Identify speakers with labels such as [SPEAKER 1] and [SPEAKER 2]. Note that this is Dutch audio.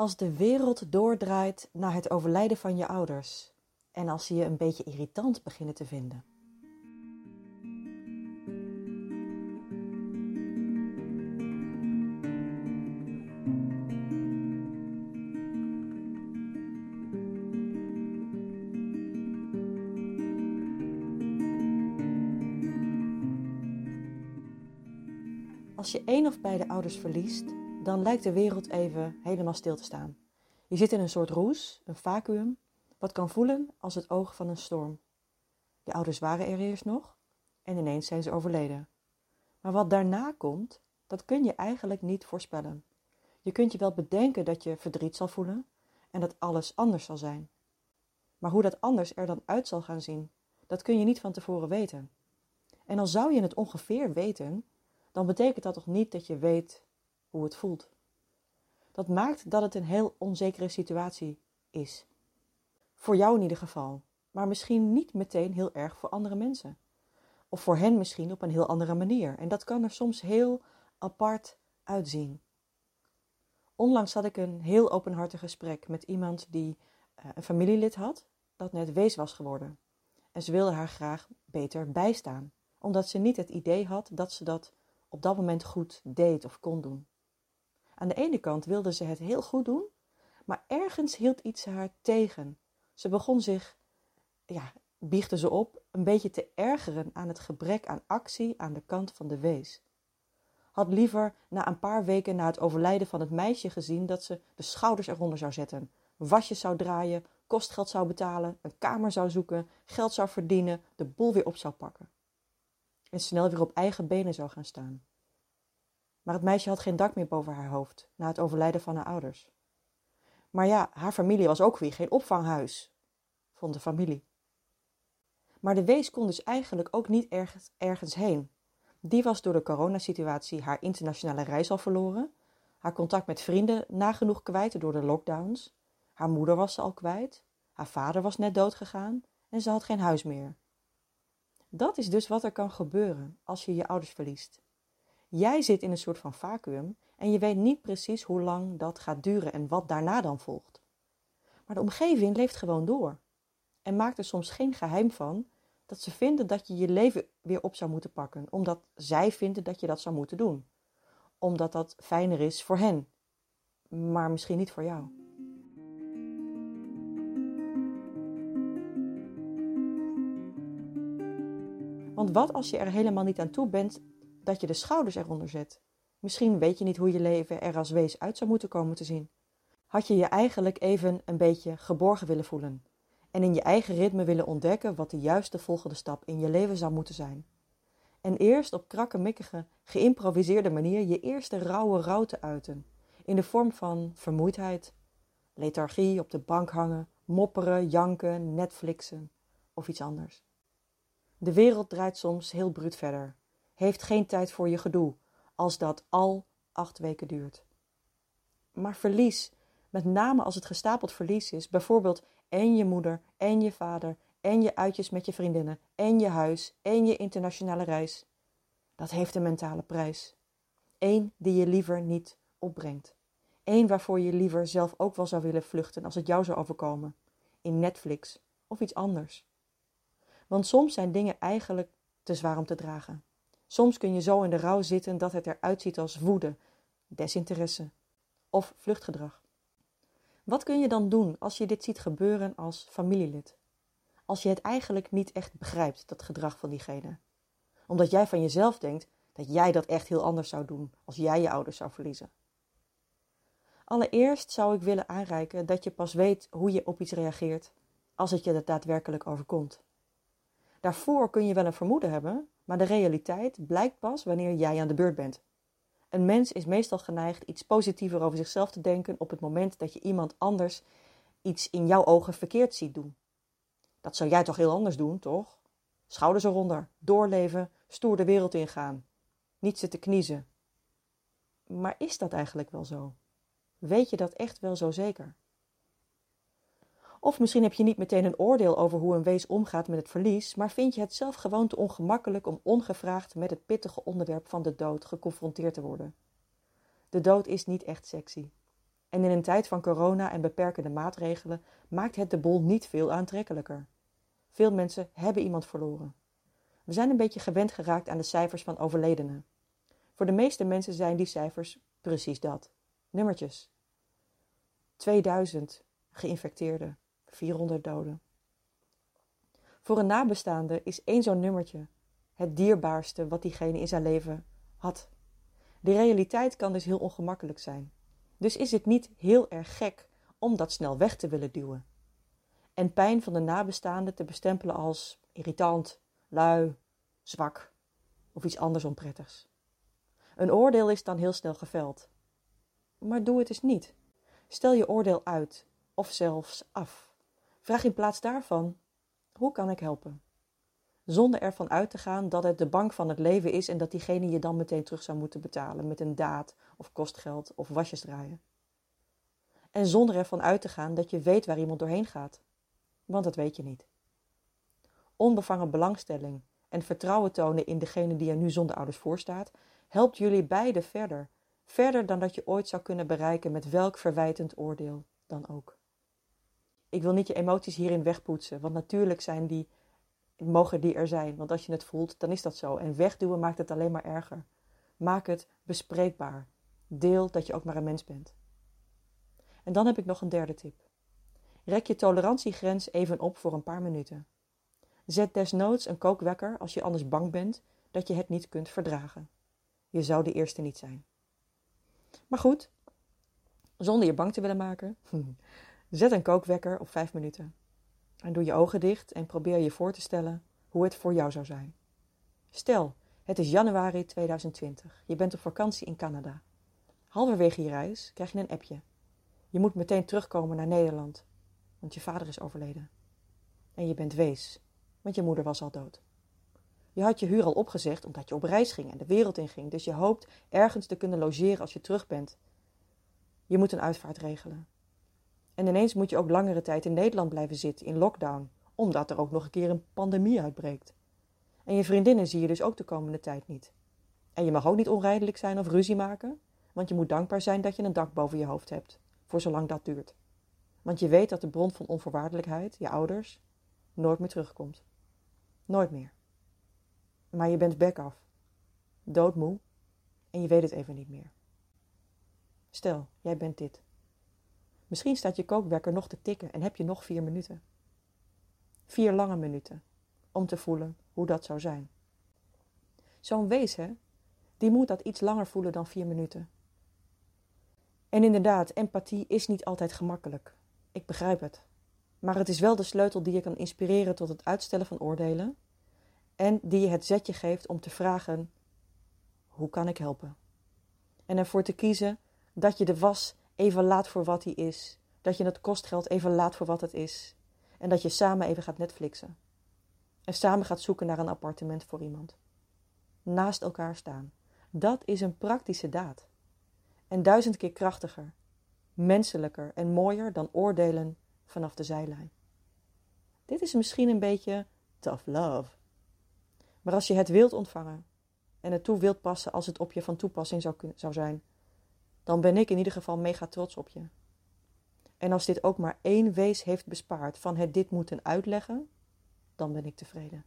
[SPEAKER 1] Als de wereld doordraait na het overlijden van je ouders en als ze je een beetje irritant beginnen te vinden. Als je één of beide ouders verliest, dan lijkt de wereld even helemaal stil te staan. Je zit in een soort roes, een vacuüm, wat kan voelen als het oog van een storm. Je ouders waren er eerst nog en ineens zijn ze overleden. Maar wat daarna komt, dat kun je eigenlijk niet voorspellen. Je kunt je wel bedenken dat je verdriet zal voelen en dat alles anders zal zijn. Maar hoe dat anders er dan uit zal gaan zien, dat kun je niet van tevoren weten. En al zou je het ongeveer weten, dan betekent dat toch niet dat je weet hoe het voelt. Dat maakt dat het een heel onzekere situatie is. Voor jou in ieder geval, maar misschien niet meteen heel erg voor andere mensen. Of voor hen misschien op een heel andere manier. En dat kan er soms heel apart uitzien. Onlangs had ik een heel openhartig gesprek met iemand die uh, een familielid had dat net wees was geworden. En ze wilde haar graag beter bijstaan, omdat ze niet het idee had dat ze dat op dat moment goed deed of kon doen. Aan de ene kant wilde ze het heel goed doen, maar ergens hield iets haar tegen. Ze begon zich, ja, biechtte ze op, een beetje te ergeren aan het gebrek aan actie aan de kant van de wees. Had liever na een paar weken na het overlijden van het meisje gezien dat ze de schouders eronder zou zetten, wasjes zou draaien, kostgeld zou betalen, een kamer zou zoeken, geld zou verdienen, de boel weer op zou pakken en snel weer op eigen benen zou gaan staan. Maar het meisje had geen dak meer boven haar hoofd na het overlijden van haar ouders. Maar ja, haar familie was ook weer geen opvanghuis, vond de familie. Maar de wees kon dus eigenlijk ook niet ergens, ergens heen. Die was door de coronasituatie haar internationale reis al verloren, haar contact met vrienden nagenoeg kwijt door de lockdowns, haar moeder was ze al kwijt, haar vader was net doodgegaan en ze had geen huis meer. Dat is dus wat er kan gebeuren als je je ouders verliest. Jij zit in een soort van vacuüm en je weet niet precies hoe lang dat gaat duren en wat daarna dan volgt. Maar de omgeving leeft gewoon door en maakt er soms geen geheim van dat ze vinden dat je je leven weer op zou moeten pakken, omdat zij vinden dat je dat zou moeten doen, omdat dat fijner is voor hen, maar misschien niet voor jou. Want wat als je er helemaal niet aan toe bent dat je de schouders eronder zet? Misschien weet je niet hoe je leven er als wees uit zou moeten komen te zien. Had je je eigenlijk even een beetje geborgen willen voelen en in je eigen ritme willen ontdekken wat de juiste volgende stap in je leven zou moeten zijn. En eerst op krakkemikkige, geïmproviseerde manier je eerste rauwe rouw te uiten, in de vorm van vermoeidheid, lethargie, op de bank hangen, mopperen, janken, Netflixen of iets anders. De wereld draait soms heel bruut verder, heeft geen tijd voor je gedoe, als dat al acht weken duurt. Maar verlies, met name als het gestapeld verlies is, bijvoorbeeld en je moeder en je vader en je uitjes met je vriendinnen en je huis en je internationale reis, dat heeft een mentale prijs. Eén die je liever niet opbrengt. Eén waarvoor je liever zelf ook wel zou willen vluchten als het jou zou overkomen. In Netflix of iets anders. Want soms zijn dingen eigenlijk te zwaar om te dragen. Soms kun je zo in de rouw zitten dat het eruit ziet als woede, desinteresse of vluchtgedrag. Wat kun je dan doen als je dit ziet gebeuren als familielid? Als je het eigenlijk niet echt begrijpt, dat gedrag van diegene. Omdat jij van jezelf denkt dat jij dat echt heel anders zou doen als jij je ouders zou verliezen. Allereerst zou ik willen aanreiken dat je pas weet hoe je op iets reageert als het je daadwerkelijk overkomt. Daarvoor kun je wel een vermoeden hebben, maar de realiteit blijkt pas wanneer jij aan de beurt bent. Een mens is meestal geneigd iets positiever over zichzelf te denken op het moment dat je iemand anders iets in jouw ogen verkeerd ziet doen. Dat zou jij toch heel anders doen, toch? Schouders eronder, doorleven, stoer de wereld ingaan. Niet zitten kniezen. Maar is dat eigenlijk wel zo? Weet je dat echt wel zo zeker? Of misschien heb je niet meteen een oordeel over hoe een wees omgaat met het verlies, maar vind je het zelf gewoon te ongemakkelijk om ongevraagd met het pittige onderwerp van de dood geconfronteerd te worden. De dood is niet echt sexy. En in een tijd van corona en beperkende maatregelen maakt het de bol niet veel aantrekkelijker. Veel mensen hebben iemand verloren. We zijn een beetje gewend geraakt aan de cijfers van overledenen. Voor de meeste mensen zijn die cijfers precies dat: nummertjes. 2000 geïnfecteerden, 400 doden. Voor een nabestaande is één zo'n nummertje het dierbaarste wat diegene in zijn leven had. De realiteit kan dus heel ongemakkelijk zijn. Dus is het niet heel erg gek om dat snel weg te willen duwen. En pijn van de nabestaande te bestempelen als irritant, lui, zwak of iets anders onprettigs. Een oordeel is dan heel snel geveld. Maar doe het eens niet. Stel je oordeel uit of zelfs af. Vraag in plaats daarvan: hoe kan ik helpen? Zonder ervan uit te gaan dat het de bank van het leven is en dat diegene je dan meteen terug zou moeten betalen met een daad of kostgeld of wasjes draaien. En zonder ervan uit te gaan dat je weet waar iemand doorheen gaat, want dat weet je niet. Onbevangen belangstelling en vertrouwen tonen in degene die er nu zonder ouders voor staat, helpt jullie beiden verder. Verder dan dat je ooit zou kunnen bereiken met welk verwijtend oordeel dan ook. Ik wil niet je emoties hierin wegpoetsen, want natuurlijk zijn die, mogen die er zijn. Want als je het voelt, dan is dat zo. En wegduwen maakt het alleen maar erger. Maak het bespreekbaar. Deel dat je ook maar een mens bent. En dan heb ik nog een derde tip. Rek je tolerantiegrens even op voor een paar minuten. Zet desnoods een kookwekker als je anders bang bent dat je het niet kunt verdragen. Je zou de eerste niet zijn. Maar goed, zonder je bang te willen maken, zet een kookwekker op vijf minuten. En doe je ogen dicht en probeer je voor te stellen hoe het voor jou zou zijn. Stel, het is januari 2020. Je bent op vakantie in Canada. Halverwege je reis krijg je een appje. Je moet meteen terugkomen naar Nederland, want je vader is overleden. En je bent wees, want je moeder was al dood. Je had je huur al opgezegd omdat je op reis ging en de wereld inging, dus je hoopt ergens te kunnen logeren als je terug bent. Je moet een uitvaart regelen. En ineens moet je ook langere tijd in Nederland blijven zitten, in lockdown, omdat er ook nog een keer een pandemie uitbreekt. En je vriendinnen zie je dus ook de komende tijd niet. En je mag ook niet onrijdelijk zijn of ruzie maken, want je moet dankbaar zijn dat je een dak boven je hoofd hebt, voor zolang dat duurt. Want je weet dat de bron van onvoorwaardelijkheid, je ouders, nooit meer terugkomt. Nooit meer. Maar je bent bek af, doodmoe en je weet het even niet meer. Stel, jij bent dit. Misschien staat je kookwekker nog te tikken en heb je nog vier minuten. Vier lange minuten om te voelen hoe dat zou zijn. Zo'n hè, die moet dat iets langer voelen dan vier minuten. En inderdaad, empathie is niet altijd gemakkelijk. Ik begrijp het. Maar het is wel de sleutel die je kan inspireren tot het uitstellen van oordelen en die je het zetje geeft om te vragen: hoe kan ik helpen? En ervoor te kiezen dat je de was even laat voor wat die is, dat je het kostgeld even laat voor wat het is en dat je samen even gaat Netflixen en samen gaat zoeken naar een appartement voor iemand. Naast elkaar staan. Dat is een praktische daad. En duizend keer krachtiger, menselijker en mooier dan oordelen vanaf de zijlijn. Dit is misschien een beetje tough love. Maar als je het wilt ontvangen en het toe wilt passen als het op je van toepassing zou, zou zijn, dan ben ik in ieder geval mega trots op je. En als dit ook maar één wees heeft bespaard van het dit moeten uitleggen, dan ben ik tevreden.